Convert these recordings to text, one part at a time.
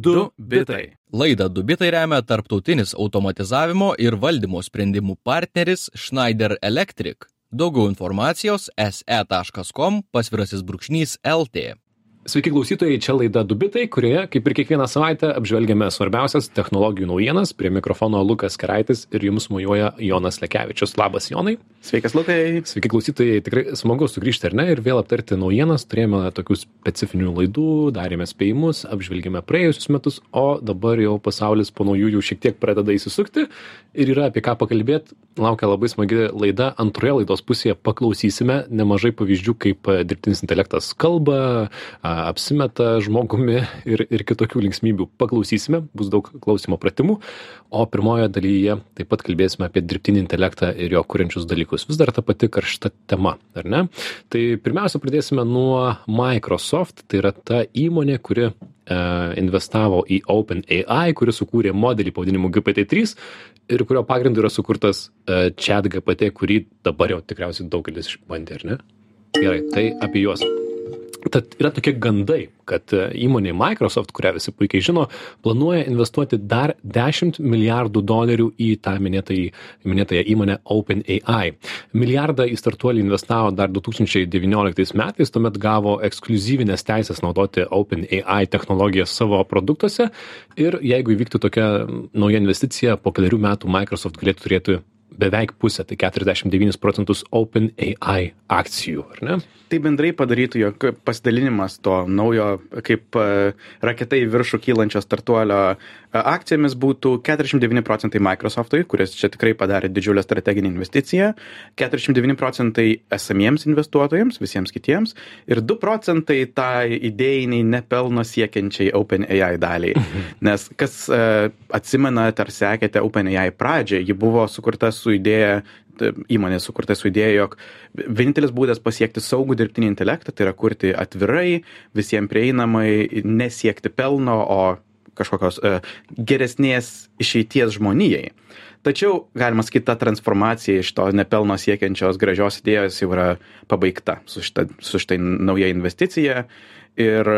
Du bitai. Laidą Dubitai remia tarptautinis automatizavimo ir valdymo sprendimų partneris Schneider Electric. Daugiau informacijos se.com pasvirasis brūkšnys LT. Sveiki klausytojai, čia laida Dubitai, kurioje, kaip ir kiekvieną savaitę, apžvelgiame svarbiausias technologijų naujienas. Prie mikrofono Lukas Keraitis ir jums mujuoja Jonas Lekevičius. Labas, Jonai. Sveikas, Lukai. Sveiki klausytojai, tikrai smagu sugrįžti ar ne ir vėl aptarti naujienas. Turėjome tokių specifinių laidų, darėme spėjimus, apžvelgėme praėjusius metus, o dabar jau pasaulis po naujųjų šiek tiek pradeda įsisukti ir yra apie ką pakalbėti. Laukia labai smagi laida. Antroje laidos pusėje paklausysime nemažai pavyzdžių, kaip dirbtinis intelektas kalba, apsimeta žmogumi ir, ir kitokių linksmybių. Paklausysime, bus daug klausimo pratimų, o pirmoje dalyje taip pat kalbėsime apie dirbtinį intelektą ir jo kuriančius dalykus. Vis dar ta pati karšta tema, ar ne? Tai pirmiausia, pradėsime nuo Microsoft, tai yra ta įmonė, kuri investavo į OpenAI, kuris sukūrė modelį pavadinimu GPT-3 ir kurio pagrindu yra sukurtas chat GPT, kurį dabar jau tikriausiai daugelis išbandė, ar ne? Gerai, tai apie juos tad yra tokie gandai kad įmonė microsoft kurią visi puikiai žino planuoja investuoti dar dešimt milijardų dolerių į tą minėtąją įmonę openai. Milijardą į startuolį investavo dar du tūkstančiai devynioliktais metais tuomet gavo ekskliuzyvines teises naudoti openai technologijas savo produktuose. Ir jeigu įvyktų tokia nauja investicija po kelerių metų microsoft galėtų turėti beveik pusę, tai 49 procentus OpenAI akcijų, ar ne? Tai bendrai padarytų, jog pasidalinimas to naujo, kaip e, raketa į viršų kylančio startuolio e, akcijomis būtų 49 procentai Microsoftui, kuris čia tikrai padarė didžiulę strateginę investiciją, 49 procentai esamiems investuotojams, visiems kitiems, ir 2 procentai tai idėjiniai nepelno siekiančiai OpenAI daliai. Nes kas uh, atsimenat ar sekėte OpenAI pradžią, ji buvo sukurta su idėja įmonė sukurta su idėja, jog vienintelis būdas pasiekti saugų dirbtinį intelektą tai yra kurti atvirai, visiems prieinamai, nesiekti pelno, o kažkokios uh, geresnės išeities žmonijai. Tačiau, galima sakyti, ta transformacija iš to nepelno siekiančios gražios idėjos jau yra pabaigta su šita, su štai nauja investicija. Ir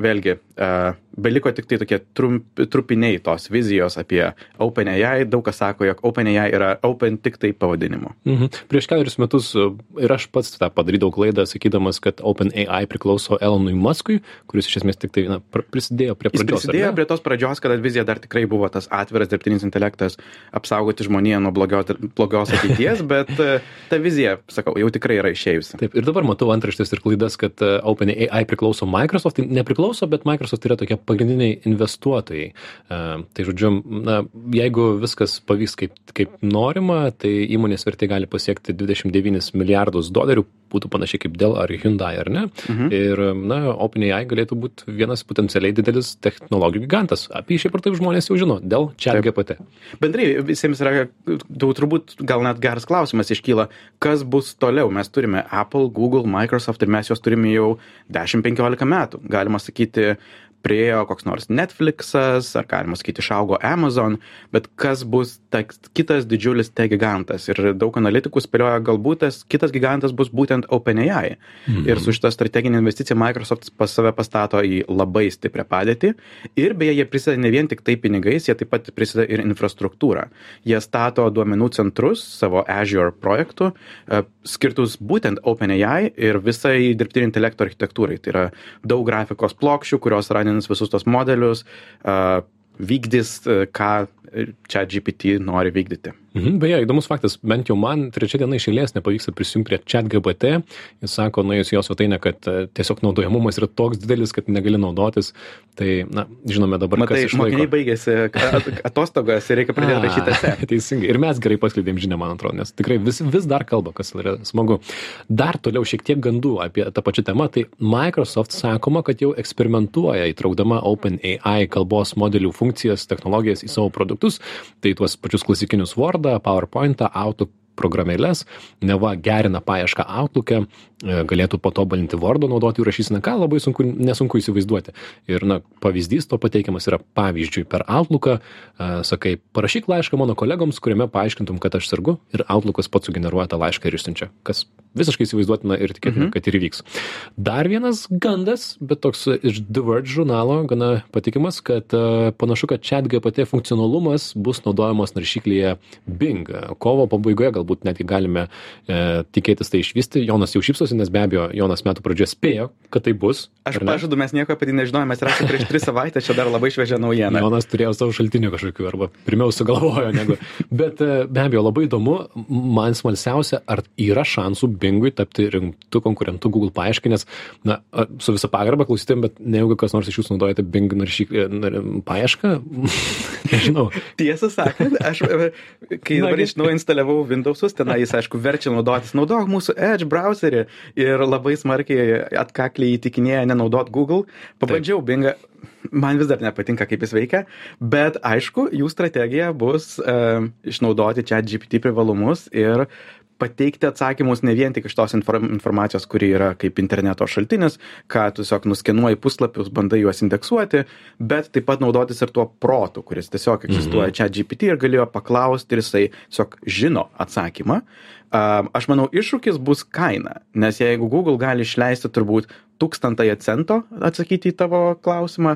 vėlgi, uh, beliko tik tai tokie trump, trupiniai tos vizijos apie OpenAI. Daug kas sako, jog OpenAI yra Open tik tai pavadinimu. Mhm. Prieš keliarius metus e, ir aš pats tą padarydavau klaidą, sakydamas, kad OpenAI priklauso Elonui Muskui, kuris iš esmės tik tai na, prisidėjo prie pradžios. Jis prisidėjo prie tos pradžios, kada vizija dar tikrai buvo tas atviras dirbtinis intelektas apsaugoti žmoniją nuo blogios, blogios ateities, bet e, ta vizija, sakau, jau tikrai yra išėjusi. Taip, ir dabar matau antraštės ir klaidas, kad e, OpenAI priklauso Microsoft, tai nepriklauso, bet Microsoft yra tokia pagrindiniai investuotojai. E, tai žodžiu, na, jeigu viskas pavyks kaip, kaip norima, tai įmonės vertė gali pasiekti 29 milijardus dolerių, būtų panašiai kaip Dell ar Hyundai, ar ne? Mhm. Ir, na, OpenAI galėtų būti vienas potencialiai didelis technologijų gigantas. Apie šiaip ar taip žmonės jau žino, dėl čia GPT. Bendrai visiems yra, turbūt gal net geras klausimas iškyla, kas bus toliau. Mes turime Apple, Google, Microsoft ir mes juos turime jau 10-15 metų. Galima sakyti, priėjo koks nors Netflixas, ar galima sakyti, išaugo Amazon, bet kas bus ta, kitas didžiulis te gigantas. Ir daug analitikų spėlioja, galbūt tas kitas gigantas bus būtent OpenAI. Mhm. Ir su šita strateginė investicija Microsoft pas save pastato į labai stiprią padėtį. Ir beje, jie prisideda ne vien tik tai pinigais, jie taip pat prisideda ir infrastruktūrą. Jie stato duomenų centrus savo Azure projektų, e, skirtus būtent OpenAI ir visai dirbtinio intelekto architektūrai. Tai yra daug grafikos plokščių, kurios yra įgyvendins visus tos modelius, vykdys, ką čia GPT nori vykdyti. Mhm, beje, įdomus faktas, bent jau man trečia diena iš eilės nepavyksta prisijungti prie chat GPT. Jis sako, nuėjus jos svetainę, kad e, tiesiog naudojamumas yra toks didelis, kad negali naudotis. Tai, na, žinome dabar, Matai, kas išlaiko. Mokiniai baigėsi atostogas ir reikia pradėti rašyti. Teisingai. Ir mes gerai paskleidėm žinią, man atrodo, nes tikrai vis, vis dar kalba, kas yra smagu. Dar toliau šiek tiek gandų apie tą pačią temą. Tai Microsoft sakoma, kad jau eksperimentuoja įtraukdama OpenAI kalbos modelių funkcijas, technologijas į savo produktus. Tai tuos pačius klasikinius Word Wordą, PowerPointą, Auto, programėles, neva gerina paiešką Outlook'e, e, galėtų patobulinti Wordo naudoti rašysiną, ką labai sunku, nesunku įsivaizduoti. Ir na, pavyzdys to pateikiamas yra pavyzdžiui per Outlook'ą, e, sakai, parašyk laišką mano kolegoms, kuriame paaiškintum, kad aš sergu ir Outlook'as pats sugeneruoja tą laišką ir išsiunčia, kas visiškai įsivaizduotina ir tikėtina, mhm. kad ir įvyks. Dar vienas gandas, bet toks iš The Verge žurnalo, gana patikimas, kad uh, panašu, kad chat GPT funkcionalumas bus naudojamas naršyklyje Bing. Kovo pabaigoje galbūt netgi galime e, tikėtis tai išvysti. Jonas jau šypsosi, nes be abejo, Jonas metų pradžioje spėjo, kad tai bus. Aš pažadu, mes nieko apie tai nežinojome, mes rašėme prieš tris savaitės, čia dar labai šviežia naujiena. Jonas turėjo savo šaltinių kažkokių, arba pirmiau sugalvojo, negu. Bet e, be abejo, labai įdomu, man smalsiausia, ar yra šansų Bingui tapti rimtų konkurentų Google paaiškinęs, na, su visą pagarbą klausytėm, bet nejaugi kas nors iš jūsų naudojate Bing naršyklę, paiešką? Nežinau. Tiesą sakant, aš, e, kai dabar iš naujo instaliavau Windowsus, ten jis, aišku, verčia naudotis, naudok mūsų Edge browserį ir labai smarkiai atkakliai įtikinėja nenaudot Google. Pabandžiau Taip. Bingą, man vis dar nepatinka, kaip jis veikia, bet aišku, jų strategija bus uh, išnaudoti čia GPT privalumus ir pateikti atsakymus ne vien tik iš tos informacijos, kuri yra kaip interneto šaltinis, ką tiesiog nuskenuoji puslapius, bandai juos indeksuoti, bet taip pat naudotis ir tuo protu, kuris tiesiog egzistuoja mhm. čia GPT ir galėjo paklausti ir jisai tiesiog žino atsakymą. Aš manau, iššūkis bus kaina, nes jeigu Google gali išleisti turbūt tūkstantąją cento atsakyti į tavo klausimą,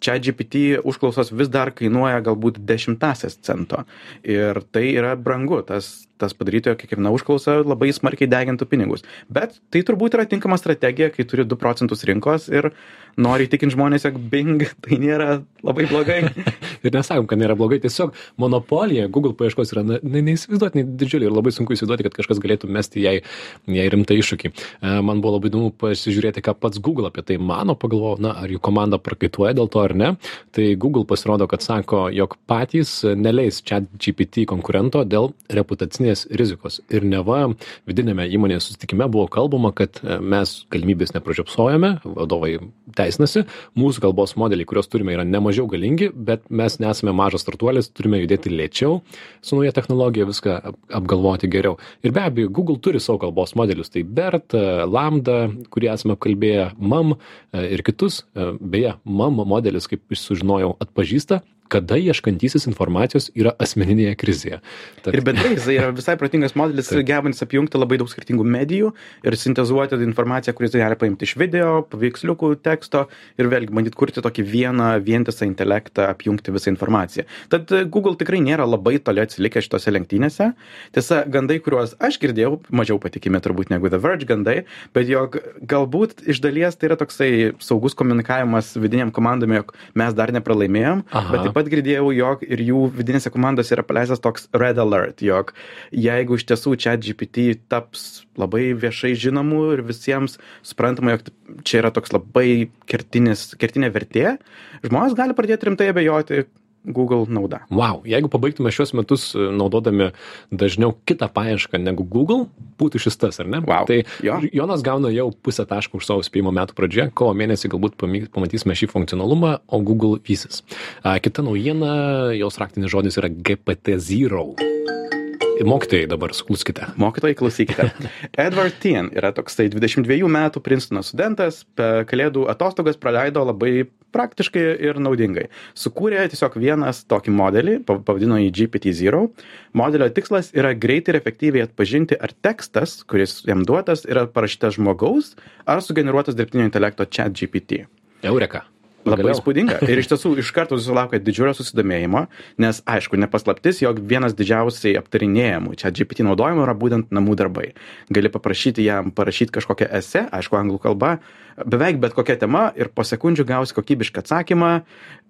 čia GPT užklausos vis dar kainuoja galbūt dešimtasias cento. Ir tai yra brangu, tas, tas padaryti, jog kiekviena užklausa labai smarkiai degintų pinigus. Bet tai turbūt yra tinkama strategija, kai turi 2 procentus rinkos ir nori įtikinti žmonės, jog Bing tai nėra labai blogai. ir nesakom, kad nėra blogai, tiesiog monopolija Google paieškos yra na, neįsivaizduotinai didžiulė ir labai sunku įsivaizduoti, kad kažkas galėtų mesti jai, jai rimtą iššūkį. E, man buvo labai įdomu pasižiūrėti, ką pats Google apie tai mano, pagalvojau, na, ar jų komanda prakaituoja dėl to ar ne. Tai Google pasirodo, kad sako, jog patys neleis čia GPT konkurento dėl reputacinės rizikos. Ir neva vidinėme įmonės susitikime buvo kalbama, kad mes galimybės nepražiopsojame, vadovai teisinasi, mūsų kalbos modeliai, kuriuos turime, yra nemažiau galingi, bet mes nesame mažas startuolis, turime judėti lėčiau su nauja technologija, viską apgalvoti geriau. Ir be abejo, Google turi savo kalbos modelius, tai BERT, Lambda, kurį esame kalbėję, MAM ir kitus. Beje, MAM modelis, kaip sužinojau, atpažįsta kada ieškantysis informacijos yra asmeninėje krizėje. Tad... Ir bendrai jisai yra visai protingas modelis, gebantis apjungti labai daug skirtingų medijų ir sintezuoti informaciją, kuris gali paimti iš video, paveiksliukų, teksto ir vėlgi bandyti kurti tokį vieną vientisą intelektą, apjungti visą informaciją. Tad e, Google tikrai nėra labai toli atsilikę šitose lenktynėse. Tiesa, gandai, kuriuos aš girdėjau, mažiau patikimi turbūt negu The Verge gandai, bet jog galbūt iš dalies tai yra toksai saugus komunikavimas vidiniam komandom, jog mes dar nepralaimėjom, Aha. bet pat girdėjau, jog ir jų vidinėse komandose yra paleistas toks red alert, jog jeigu iš tiesų čia GPT taps labai viešai žinomu ir visiems suprantama, jog čia yra toks labai kertinis, kertinė vertė, žmonės gali pradėti rimtai abejoti, Google nauda. Wow, jeigu pabaigtume šios metus e, naudodami dažniau kitą paiešką negu Google, būtų šis tas, ar ne? Wow. Tai jo. Jonas gauna jau pusę taškų už savo spėjimo metų pradžioje, kovo mėnesį galbūt pamatysime šį funkcionalumą, o Google vysis. Kita naujiena, jos raktinis žodis yra GPT-0. Mokytojai dabar sukluskite. Mokytojai klausykite. Edward Tien yra toksai 22 metų Princetono studentas, kalėdų atostogas praleido labai praktiškai ir naudingai. Sukūrė tiesiog vienas tokį modelį, pavadino jį GPT-0. Modelio tikslas yra greitai ir efektyviai atpažinti, ar tekstas, kuris jam duotas, yra parašytas žmogaus, ar sugeneruotas dirbtinio intelekto chat GPT. Eureka. Labai įspūdinga. Ir iš tiesų iš karto susilaukė didžiulio susidomėjimo, nes aišku, nepaslaptis, jog vienas didžiausiai aptarinėjimų čia GPT naudojimo yra būtent namų darbai. Gali paprašyti jam parašyti kažkokią esę, aišku, anglų kalba, beveik bet kokia tema ir po sekundžių gausi kokybišką atsakymą.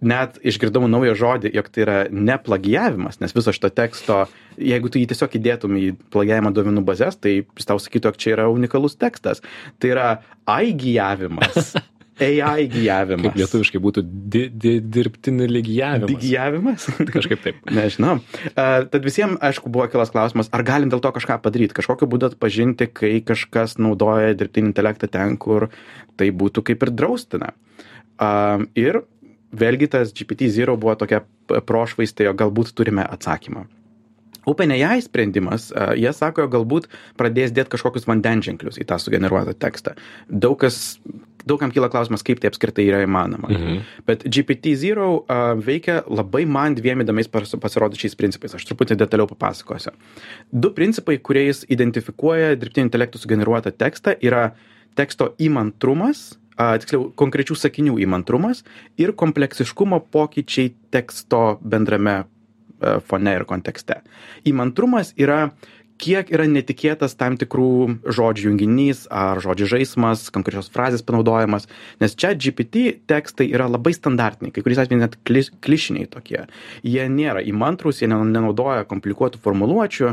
Net išgirdau naują žodį, jog tai yra ne plagijavimas, nes viso šito teksto, jeigu tu jį tiesiog įdėtum į plagijavimo duomenų bazės, tai tau sakytų, jog čia yra unikalus tekstas. Tai yra aigijavimas. AI gyjavimas. Kaip lietuviškai būtų di, di, dirbtinį lygijavimas. Lygijavimas? Kažkaip taip. Nežinau. Uh, tad visiems, aišku, buvo kilas klausimas, ar galim dėl to kažką padaryti, kažkokiu būdu atpažinti, kai kažkas naudoja dirbtinį intelektą ten, kur tai būtų kaip ir draustina. Uh, ir vėlgi tas GPT-0 buvo tokia prošvaistė, jo galbūt turime atsakymą. OpenAI sprendimas, jie sako, galbūt pradės dėti kažkokius vandenženklius į tą sugeneruotą tekstą. Daug kas daugam kyla klausimas, kaip tai apskritai yra įmanoma. Mhm. Bet GPT-0 uh, veikia labai man dviem įdomiais pasirodyčiais principais. Aš truputį detaliau papasakosiu. Du principai, kuriais identifikuoja dirbtinio intelektų sugeneruotą tekstą, yra teksto įmantrumas, a, tiksliau, konkrečių sakinių įmantrumas ir kompleksiškumo pokyčiai teksto bendrame a, fone ir kontekste. Įmantrumas yra kiek yra netikėtas tam tikrų žodžių junginys ar žodžių žaismas, konkrečios frazės panaudojimas, nes čia GPT tekstai yra labai standartiniai, kai kuriais atvejais net kliš, klišiniai tokie. Jie nėra įmantrus, jie nenaudoja komplikuotų formuluočių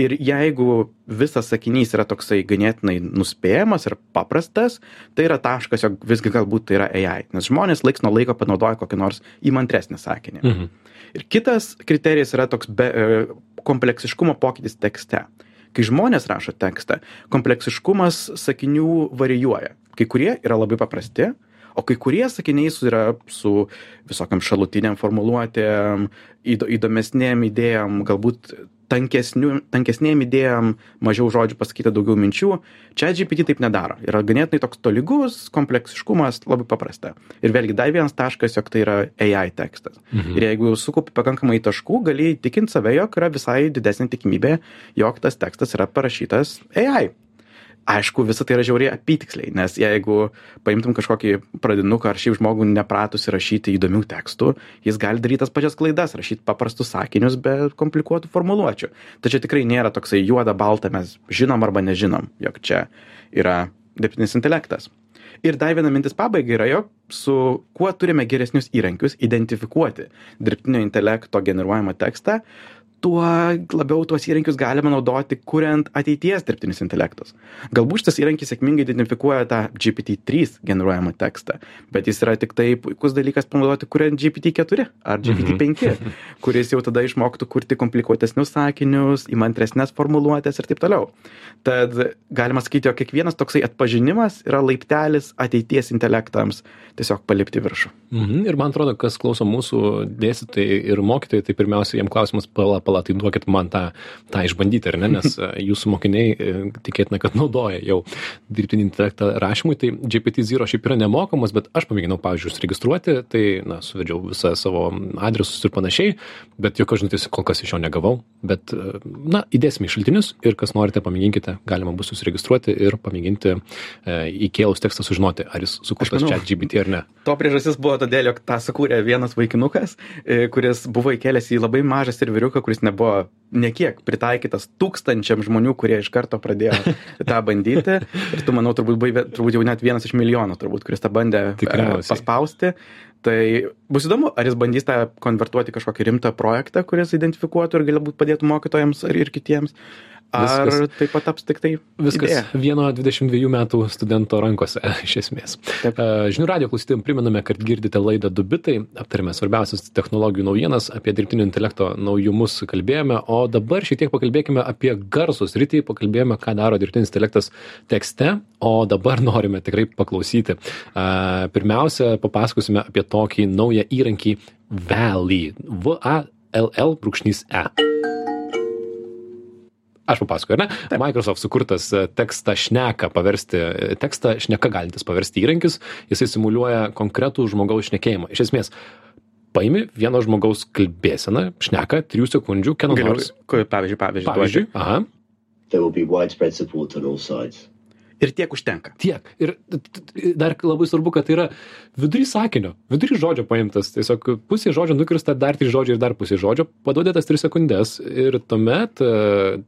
ir jeigu visas sakinys yra toksai ganėtinai nuspėjamas ir paprastas, tai yra taškas, jog visgi galbūt tai yra AI, nes žmonės laiks nuo laiko panaudoja kokį nors įmantresnį sakinį. Mhm. Ir kitas kriterijus yra toks be, e, kompleksiškumo pokytis tekste. Kai žmonės rašo tekstą, kompleksiškumas sakinių varijuoja. Kai kurie yra labai paprasti, o kai kurie sakiniai yra su visokiam šalutiniam formuluotėm, įdomesnėm idėjom, galbūt tankesniu tankesnėm idėjom mažiau žodžių pasakyta daugiau minčių. Chatgpt taip nedaro. Yra ganėtinai toks tolygus kompleksiškumas labai paprasta. Ir vėlgi dar vienas taškas jog tai yra ai tekstas. Mhm. ir jeigu sukaupi pakankamai taškų gali įtikint save jog yra visai didesnė tikimybė jog tas tekstas yra parašytas ai aišku visa tai yra žiauriai apytiksliai nes jeigu paimtum kažkokį pradinuką ar šiaip žmogų nepratusį rašyti įdomių tekstų jis gali daryt tas pačias klaidas rašyt paprastus sakinius be komplikuotų formuluočių. Čia tikrai nėra toksai juoda balta mes žinom arba nežinom jog čia yra dirbtinis intelektas. Ir dar viena mintis pabaigai yra jog su kuo turime geresnius įrankius identifikuoti dirbtinio intelekto generuojamą tekstą tuo labiau tuos įrankius galima naudoti kuriant ateities dirbtinius intelektus. Galbūt šitas įrankis sėkmingai identifikuoja tą GPT-3 generuojamą tekstą, bet jis yra tik tai puikus dalykas panaudoti kuriant GPT-4 ar GPT-5, mhm. kuris jau tada išmoktų kurti komplikuotesnius sakinius, įmantresnės formuluotės ir taip toliau. Tad galima sakyti, jog kiekvienas toksai atpažinimas yra laiptelis ateities intelektams tiesiog palipti viršų. Mhm. Ir man atrodo, kas klauso mūsų dėstytojai ir mokytojai, tai pirmiausia, jiems klausimas pala, pala, tai duokit man tą, tą išbandyti, ar ne, nes e, jūsų mokiniai e, tikėtina, kad naudoja jau dirbtinį intelektą rašymui, tai GPT-0 šiaip yra nemokamas, bet aš pamėginau, pavyzdžiui, užsiregistruoti, tai, na, suvedžiau visą savo adresus ir panašiai, bet jokios žinutės kol kas iš jo negavau, bet, e, na, įdėsime į šaltinius ir kas norite, pamėginkite, galima bus susiregistruoti ir pamėginti įkėlus tekstą sužinoti, ar jis sukurtas čia GPT ar ne. To priežastis buvo todėl, jog tą sukūrė vienas vaikinukas, kuris buvo įkėlęs į labai mažą serveriuką, kuris nebuvo nekiek pritaikytas tūkstančiam žmonių, kurie iš karto pradėjo tą bandyti. Ir tu, manau, turbūt, buvai, turbūt jau net vienas iš milijonų, turbūt, kuris tą bandė e, Tikriausiai. paspausti. Tai bus įdomu, ar jis bandys tą konvertuoti kažkokį rimtą projektą, kuris identifikuotų ir galbūt padėtų mokytojams ar ir kitiems. Ar viskas, taip pat taps tik tai viskas idėja. vieno 22 metų studento rankose, iš esmės. Taip. Žinių radio klausytėjim priminame, kad girdite laidą Dubitai, aptarėme svarbiausias technologijų naujienas, apie dirbtinio intelekto naujumus kalbėjome, o dabar šiek tiek pakalbėkime apie garsus rytį, pakalbėjome, ką daro dirbtinis intelektas tekste, o dabar norime tikrai paklausyti. Pirmiausia, papasakosime apie tokį naują įrankį Valley. V-A-L-L brūkšnys E aš papasakoju, ar ne? Taip. Microsoft sukurtas e, tekstą šneką paversti, e, tekstą šneka galintis paversti įrankis, jisai simuliuoja konkretų žmogaus šnekėjimą. Iš esmės, paimi vieno žmogaus kalbėseną, šneka, trijų sekundžių, kieno nors. Pavyzdžiui, pavyzdžiui. Pavyzdžiui, aha. There will be widespread support on all sides ir tiek užtenka. Tiek. Ir dar labai svarbu, kad tai yra vidury sakinio, vidury žodžio paimtas. Tiesiog pusė žodžio nukirsta, dar trys žodžiai ir dar pusė žodžio, paduodė tas tris sekundės ir tuomet e,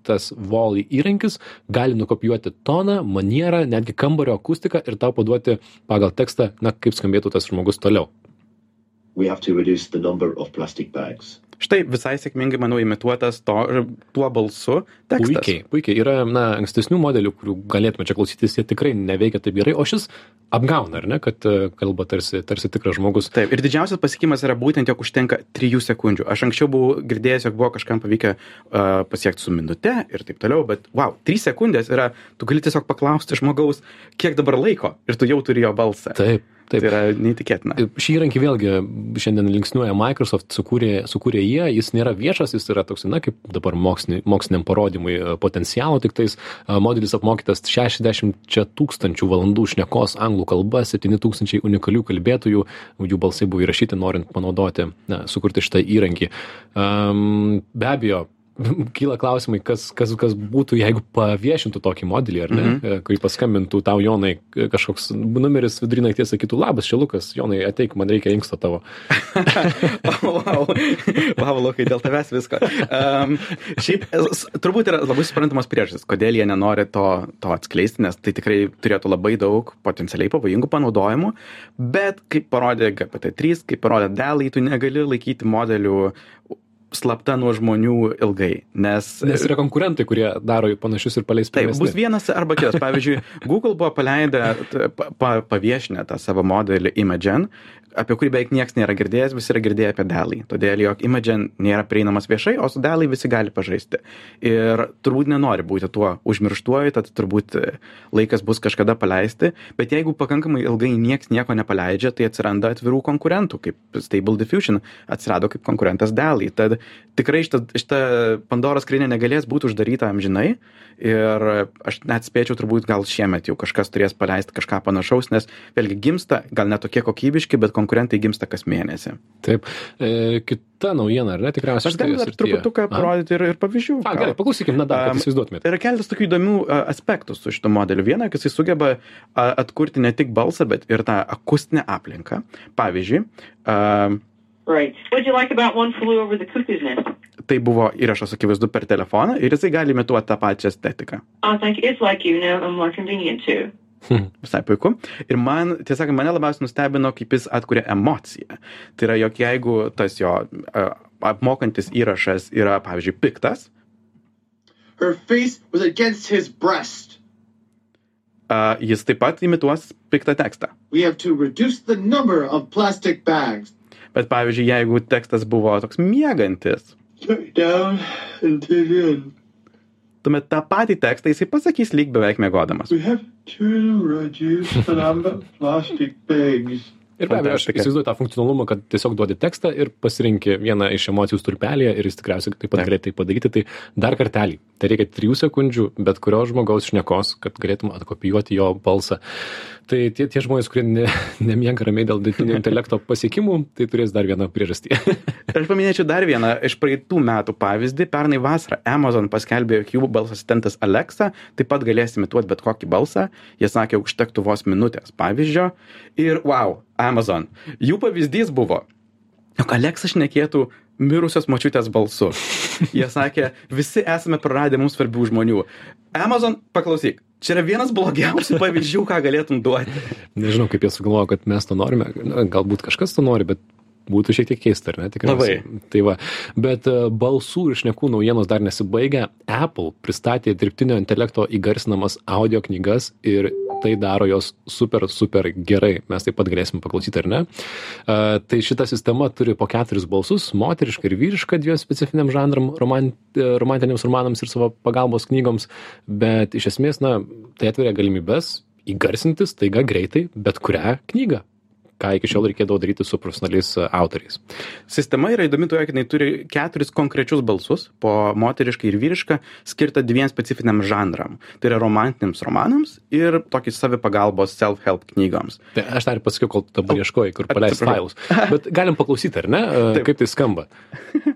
tas volley įrankis gali nukopijuoti toną, manierą, netgi kambario akustiką ir tau paduoti pagal tekstą, na, kaip skambėtų tas žmogus toliau. We have to reduce the number of plastic bags štai visai sėkmingai, manau, imituotas to, tuo balsu tekstas. Puikiai, puikiai. Yra, na, ankstesnių modelių, kurių galėtume čia klausytis, jie tikrai neveikia taip gerai, o šis apgauna, ar ne, kad e, kalba tarsi, tarsi tikras žmogus. Taip, ir didžiausias pasiekimas yra būtent, jog užtenka trijų sekundžių. Aš anksčiau buvau girdėjęs, jog buvo kažkam pavykę uh, pasiekti su minute ir taip toliau, bet, wow, trys sekundės yra, tu gali tiesiog paklausti žmogaus, kiek dabar laiko ir tu jau turi jo balsą. Taip Tai yra neįtikėtina. Šį įrankį vėlgi šiandien linksniuoja Microsoft, sukūrė, sukūrė jie, jis nėra viešas, jis yra toks, na, kaip dabar mokslinį, moksliniam parodymui e, potencialo, tik tais e, modelis apmokytas 60 tūkstančių valandų šnekos anglų kalba, 7 tūkstančiai unikalių kalbėtojų, jų balsai buvo įrašyti, norint panaudoti, na, sukurti šitą įrankį. Um, be abejo, kyla klausimai, kas, kas, kas būtų, jeigu paviešintų tokį modelį, ar ne, mm -hmm. kai paskambintų tau Jonai kažkoks numeris vidury nakties sakytų, labas, čia Lukas, Jonai, ateik, man reikia inksto tavo. wow, wow, Lukai, dėl tavęs visko. Um, šiaip, turbūt yra labai suprantamas priežastis, kodėl jie nenori to, to atskleisti, nes tai tikrai turėtų labai daug potencialiai pavojingų panaudojimų, bet kaip parodė GPT-3, kaip parodė DALI, tu negali laikyti modelių slapta nuo žmonių ilgai, nes... Nes yra konkurentai, kurie daro panašius ir paleis Taip, bus vienas arba kitas. Pavyzdžiui, Google buvo paleidę, pa, paviešinę tą savo modelį Imagen apie kurį beveik niekas nėra girdėjęs, visi yra girdėję apie Delį. Todėl, jog Imagen nėra prieinamas viešai, o su Delį visi gali pažaisti. Ir turbūt nenori būti tuo užmirštuoju, tad turbūt laikas bus kažkada paleisti. Bet jeigu pakankamai ilgai niekas nieko nepaleidžia, tai atsiranda atvirų konkurentų, kaip Stable Diffusion atsirado kaip konkurentas Delį. Tad tikrai šita, šita Pandoros skrinė negalės būti uždaryta amžinai. Ir aš net spėčiau, turbūt gal šiemet jau kažkas turės paleisti kažką panašaus, nes vėlgi gimsta, gal netokie kokybiški, bet konkurentai gimsta kas mėnesį. Taip. E, kita naujiena, ar ne, tikriausiai. Aš galiu dar truputuką parodyti ir, ir pavyzdžių. A, gerai, paklausykime, na dar, kad įsivaizduotumėte. Yra keletas tokių įdomių aspektų su šito modeliu. Viena, kad jis sugeba atkurti ne tik balsą, bet ir tą akustinę aplinką. Pavyzdžiui, uh, Right. What you like about one flew over the cuckoo's nest? Tai buvo įrašas akivaizdu per telefoną ir jisai gali imituoti tą pačią estetiką. I think it's like you know, and more convenient too. Visai puiku. Ir man, tiesą sakant, mane labiausiai nustebino, kaip jis atkuria emociją. Tai yra, jog jeigu tas jo uh, apmokantis įrašas yra, pavyzdžiui, piktas. Her face was against his breast. Uh, jis taip pat imituos piktą tekstą. Bet pavyzdžiui, jeigu tekstas buvo toks miegantis, tuomet tą patį tekstą jisai pasakys lyg beveik mėgodamas. Ir be abejo, aš įsivaizduoju tą funkcionalumą, kad tiesiog duodi tekstą ir pasirinki vieną iš emocijų stulpelėje ir jis tikriausiai taip pat galėtų tai padaryti. Tai dar kartelį. Tai reikia trijų sekundžių, bet kurio žmogaus šnekos, kad galėtum atkopijuoti jo balsą. Tai tie, tie žmonės, kurie ne, nemiega ramiai dėl dirbtinio intelekto pasiekimų, tai turės dar vieną priežastį. Aš paminėčiau dar vieną iš praeitų metų pavyzdį. Pernai vasarą Amazon paskelbė, jog jų balso asistentas Alexa taip pat galės imituoti bet kokį balsą. Jie sakė, užtektų vos minutės pavyzdžio. Ir wow, Amazon. Jų pavyzdys buvo, jog Alexa šnekėtų mirusios močiutės balsu. Jie sakė, visi esame praradę mums svarbių žmonių. Amazon, paklausyk, čia yra vienas blogiausių pavyzdžių, ką galėtum duoti. Nežinau, kaip jie sugalvojo, kad mes to norime. Galbūt kažkas to nori, bet būtų šiek tiek keista, ar ne? Tikriausiai. Tai va. Bet e, balsų ir šnekų naujienos dar nesibaigia. Apple pristatė dirbtinio intelekto įgarsinamas audio knygas ir tai daro jos super, super gerai. Mes taip pat galėsim paklausyti, ar ne? Uh, tai šita sistema turi po keturis balsus - moterišką ir vyrišką dviem specifiniam žanram, romant, e, romantiniams romanams ir savo pagalbos knygoms. Bet iš esmės, na, tai atveria galimybės įgarsinti staiga greitai bet kurią knygą ką iki šiol reikėdavo daryti su profesionaliais e, autoriais. Sistema yra įdomi tuo, kad jinai turi keturis konkrečius balsus, po moterišką ir vyrišką, skirtą dviem specifiniam žanram. Tai yra romantiniams romanams ir tokį savipagalbos self-help knygoms. Tai aš dar pasakiau, kol tu dabar ieškoji, kur paleis atsiprašau. failus. Bet galim paklausyti, ar ne? E, Taip. Kaip tai skamba.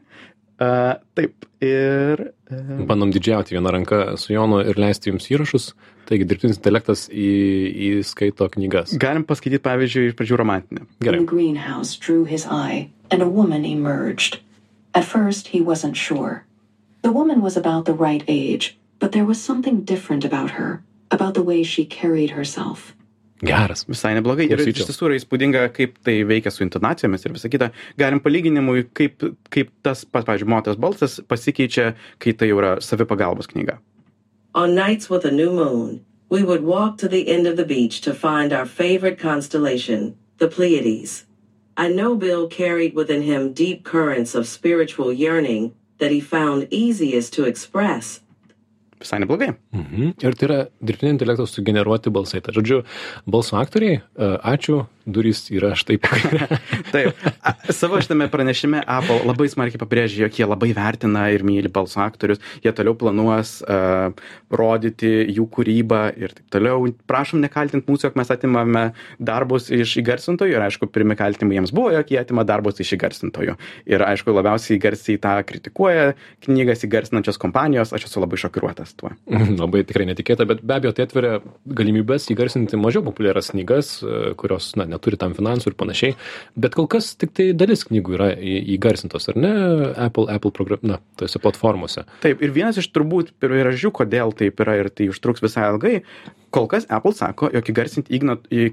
Uh, taip, ir. Uh, Bandom didžiauti vieną ranką su Jonu ir leisti jums įrašus. Taigi dirbtinis intelektas į, įskaito knygas. galim paskaityti, pavyzdžiui, iš pradžių romantinę. In Gerai. the greenhouse drew his eye, and a woman emerged. At first, he wasn't sure. The woman was about the right age, but there was something different about her, about the way she carried herself. Geras. Visai neblogai. Ir Klausyčiau. iš tiesų yra įspūdinga, kaip tai veikia su intonacijomis ir visa kita. Galim palyginimui, kaip, kaip tas, pats, pavyzdžiui, moters balsas pasikeičia, kai tai jau yra savipagalbos knyga. On nights with a new moon, we would walk to the end of the beach to find our favorite constellation, the Pleiades. I know Bill carried within him deep currents of spiritual yearning that he found easiest to express. Visai neblogai. Mhm. Ir tai yra dirbtinio intelekto sugeneruoti balsai. Tai žodžiu, balso aktoriai, e, ačiū, durys yra štai kaire. Taip, A, savo šitame pranešime Apple labai smarkiai pabrėžė, jog jie labai vertina ir myli balso aktorius, jie toliau planuos uh, rodyti jų kūrybą ir taip toliau. Prašom nekaltinti mūsų, jog mes atimame darbus iš įgarsintojų ir aišku, pirmi kaltinimai jiems buvo, jog jie atima darbus iš įgarsintojų. Ir aišku, labiausiai garsiai tą kritikuoja knygas įgarsinančios kompanijos, aš esu labai šokiruotas tuo. labai tikrai netikėta, bet be abejo tai atveria galimybės įgarsinti mažiau populiarias knygas, e, kurios na, neturi tam finansų ir panašiai. Bet kol kas tik tai dalis knygų yra įgarsintos, ar ne, Apple, Apple program, na, tose platformose. Taip, ir vienas iš turbūt priežasčių, kodėl taip yra ir tai užtruks visai ilgai, kol kas Apple sako, jog įgarsinti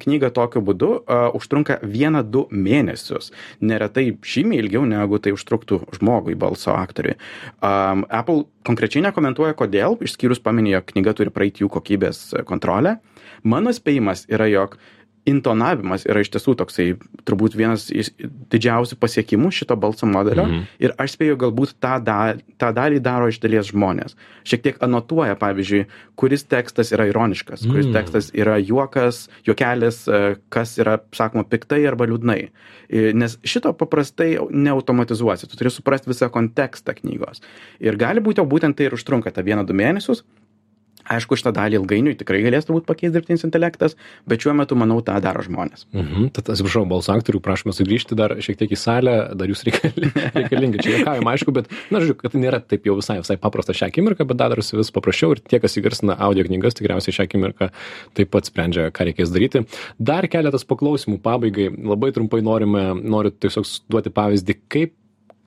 knygą tokiu būdu uh, užtrunka vieną, du mėnesius. Neretai žymiai ilgiau negu tai užtruktų žmogui, balso aktoriui. Um, Apple konkrečiai nekomentuoja, kodėl, išskyrus paminėjo, knyga turi praeiti jų kokybės kontrolę. Mano spėjimas yra, jog intonavimas yra iš tiesų toksai turbūt vienas iš didžiausių pasiekimų šito balso modelio Mhm. ir aš spėju galbūt tą, da, tą dalį daro iš dalies žmonės. Šiek tiek anotuoja, pavyzdžiui, kuris tekstas yra ironiškas, kuris Mm. tekstas yra juokas, juokelis, e, kas yra, sakoma, piktai arba liūdnai. E, Nes šito paprastai neautomatizuosi, tu turi suprasti visą kontekstą knygos. Ir gali būti, o būtent tai ir užtrunka tą vieną, du mėnesius. Aišku, šitą dalį ilgainiui tikrai galės turbūt pakeisti dirbtinis intelektas, bet šiuo metu, manau, tą daro žmonės. Mhm. Tad atsiprašau, balso aktorių, prašome sugrįžti dar šiek tiek į salę, dar jūs reikalingi, čia juokaujam, aišku, bet, na, žodžiu, kad tai nėra taip jau visai, visai paprasta šią akimirką, bet dar darosi vis paprasčiau ir tie, kas įgarsina audio knygas, tikriausiai šią akimirką taip pat sprendžia, ką reikės daryti. Dar keletas paklausimų pabaigai, labai trumpai norime, noriu tiesiog duoti pavyzdį, kaip,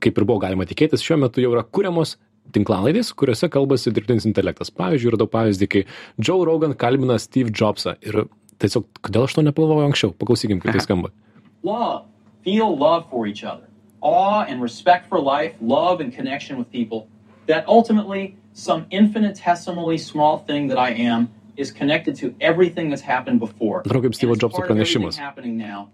kaip ir buvo galima tikėtis, šiuo metu jau yra kuriamos tinklalaidės, kuriuose kalbasi dirbtinis intelektas. Pavyzdžiui, radau pavyzdį, kai Joe Rogan kalbina Steve Jobsą ir tiesiog, kodėl aš to nepagalvojau anksčiau, paklausykim, kaip tai skamba. love, feel love for each other, awe and respect for life, love and connection with people, that ultimately some infinitesimally small thing that I am is connected to everything that's happened before. Atrodo kaip Steve Jobso pranešimas. happening now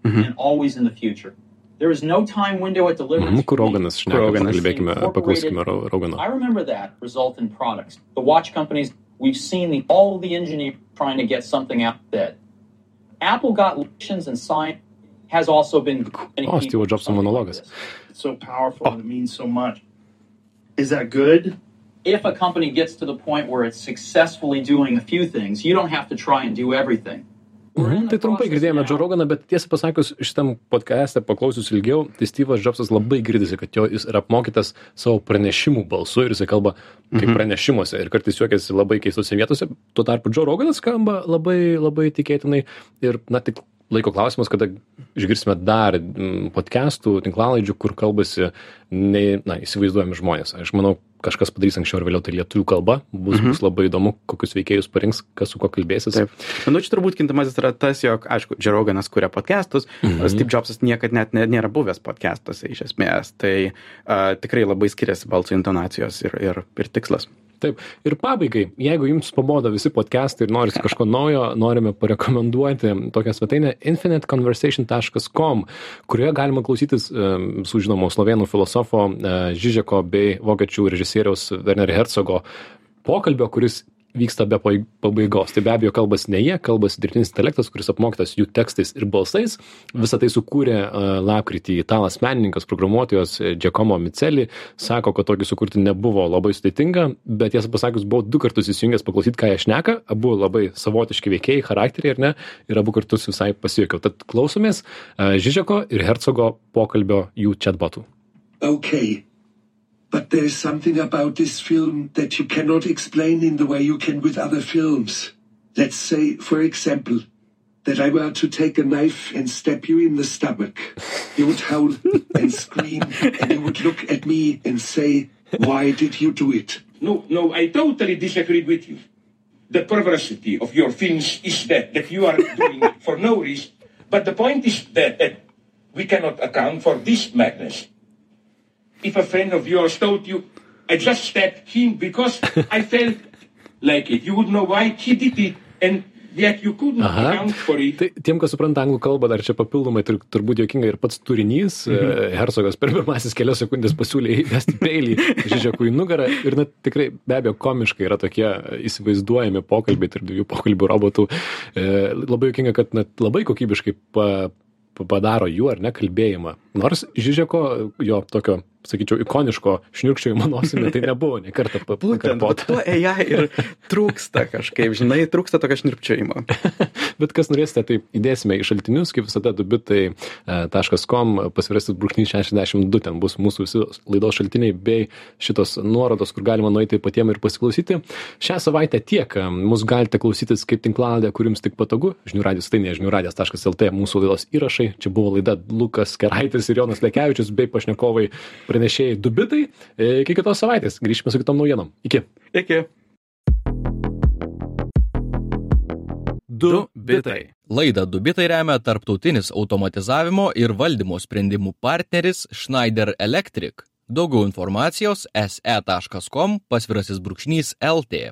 and always in the future. There is no time window at deliverance. Kur. Roganas šneka, Roganas. pakalbėkime, paklausykime Ro- Rogano. I remember that result in products. The watch companies, we've seen the, all the engineers trying to get something out that Apple got lections and science has also been. many Oh, people Steve Jobs something like monologas. so powerful and it means so much. Is that good? If a company gets to the point where it's successfully doing a few things, you don't have to try and do everything. Mhm, Tai trumpai girdėjome Joe Roganą, bet tiesą pasakius, šitam podcast'e paklausius ilgiau, tai Steve'as Jobsas labai girdisi, kad jo jis yra apmokytas savo pranešimų balsu ir jisai kalba kaip pranešimuose ir kartais juokiasi labai keistose vietose. Tuo tarpu Joe Roganas skamba labai, labai tikėtinai ir, na, tik laiko klausimas, kada išgirsime dar mm, podcastų, tinklalaidžių, kur kalbasi, nei, na, įsivaizduojami žmonės. Aš manau, kažkas padarys anksčiau ar vėliau tai lietuvių kalba, bus, bus labai įdomu, kokius veikėjus parinks, kas su kuo kalbėsis. Taip. Manau, čia turbūt kintamasis yra tas, jog, aišku, Džeroganas kuria podcastus, Mhm. o Steve Jobsas niekad net ne, nėra buvęs podcastuose iš esmės. Tai uh, tikrai labai skiriasi balso intonacijos ir, ir, ir tikslas. Taip. Ir pabaigai, jeigu jums pabodo visi podcastai ir norite kažko naujo, norime parekomenduoti tokią svetainę infiniteconversation.com, kurioje galima klausytis em, su žinomo slovenų filosofo e, Žižeko bei vokiečių režisieriaus Werner Herzogo pokalbio, kuris vyksta be pabaigos. Tai be abejo kalbasi ne jie, kalbasi dirbtinis intelektas, kuris apmokytas jų tekstais ir balsais. Visą tai sukūrė lapkritį italas menininkas, programuotojas e, Giacomo Miceli. Sako, kad tokį sukurti nebuvo labai sudėtinga, bet tiesą pasakius, buvau du kartus įsijungęs paklausyti, ką jie šneka. Abu labai savotiški veikėjai, charakteriai, ar ne? Ir abu kartus visai pasijuokiau. Tad klausomės uh, Žižeko ir Hercogo pokalbio jų chatbotų. Okay. But there's something about this film that you cannot explain in the way you can with other films. Let's say, for example, that I were to take a knife and stab you in the stomach. You would howl and scream, and you would look at me and say, Why did you do it? No, no, I totally disagree with you. The perversity of your films is that, that you are doing it for no reason. But the point is that, that we cannot account for this madness. If a friend of yours told you, I just stabbed him because I felt like it, you would know why he did it, and yet you couldn't Aha. account for it. Tai tiem, kas supranta anglų kalbą, dar čia papildomai tur, turbūt jokinga ir pats turinys. Mhm. Hercogas per pirmasis kelias sekundės pasiūlė įvesti peilį Žižekui nugarą ir na, tikrai be abejo komiškai yra tokie įsivaizduojami pokalbiai tarp dviejų pokalbių robotų. E, labai jokinga, kad net labai kokybiškai pa, padaro jų ar ne kalbėjimą. Nors Žižeko jo tokio sakyčiau, ikoniško šniurkščiojimo nosimi, tai nebuvo ne kartą pakartota. To AI ir trūksta kažkaip, žinai, trūksta tokio šnirpčiojimo. Bet kas norėsite, tai įdėsime į šaltinius, kaip visada, dubitai.com, e, pasvirasis brūkšnys 62, ten bus mūsų visi laidos šaltiniai bei šitos nuorodos, kur galima nueiti patiems ir pasiklausyti. Šią savaitę tiek, mus galite klausytis kaip tinklaladė, kur jums tik patogu, žinių radijas, tai ne žinių radijas.lt, mūsų laidos įrašai. Čia buvo laida Lukas Keraitis ir Jonas Lekevičius bei pašnekovai pranešėjai du bitai. E, iki kitos savaitės. Grįžime su kitom naujienom. Iki. Iki. Du bitai. Laidą du bitai remia tarptautinis automatizavimo ir valdymo sprendimų partneris Schneider Electric. Daugiau informacijos se.com pasvirasis brūkšnys LT.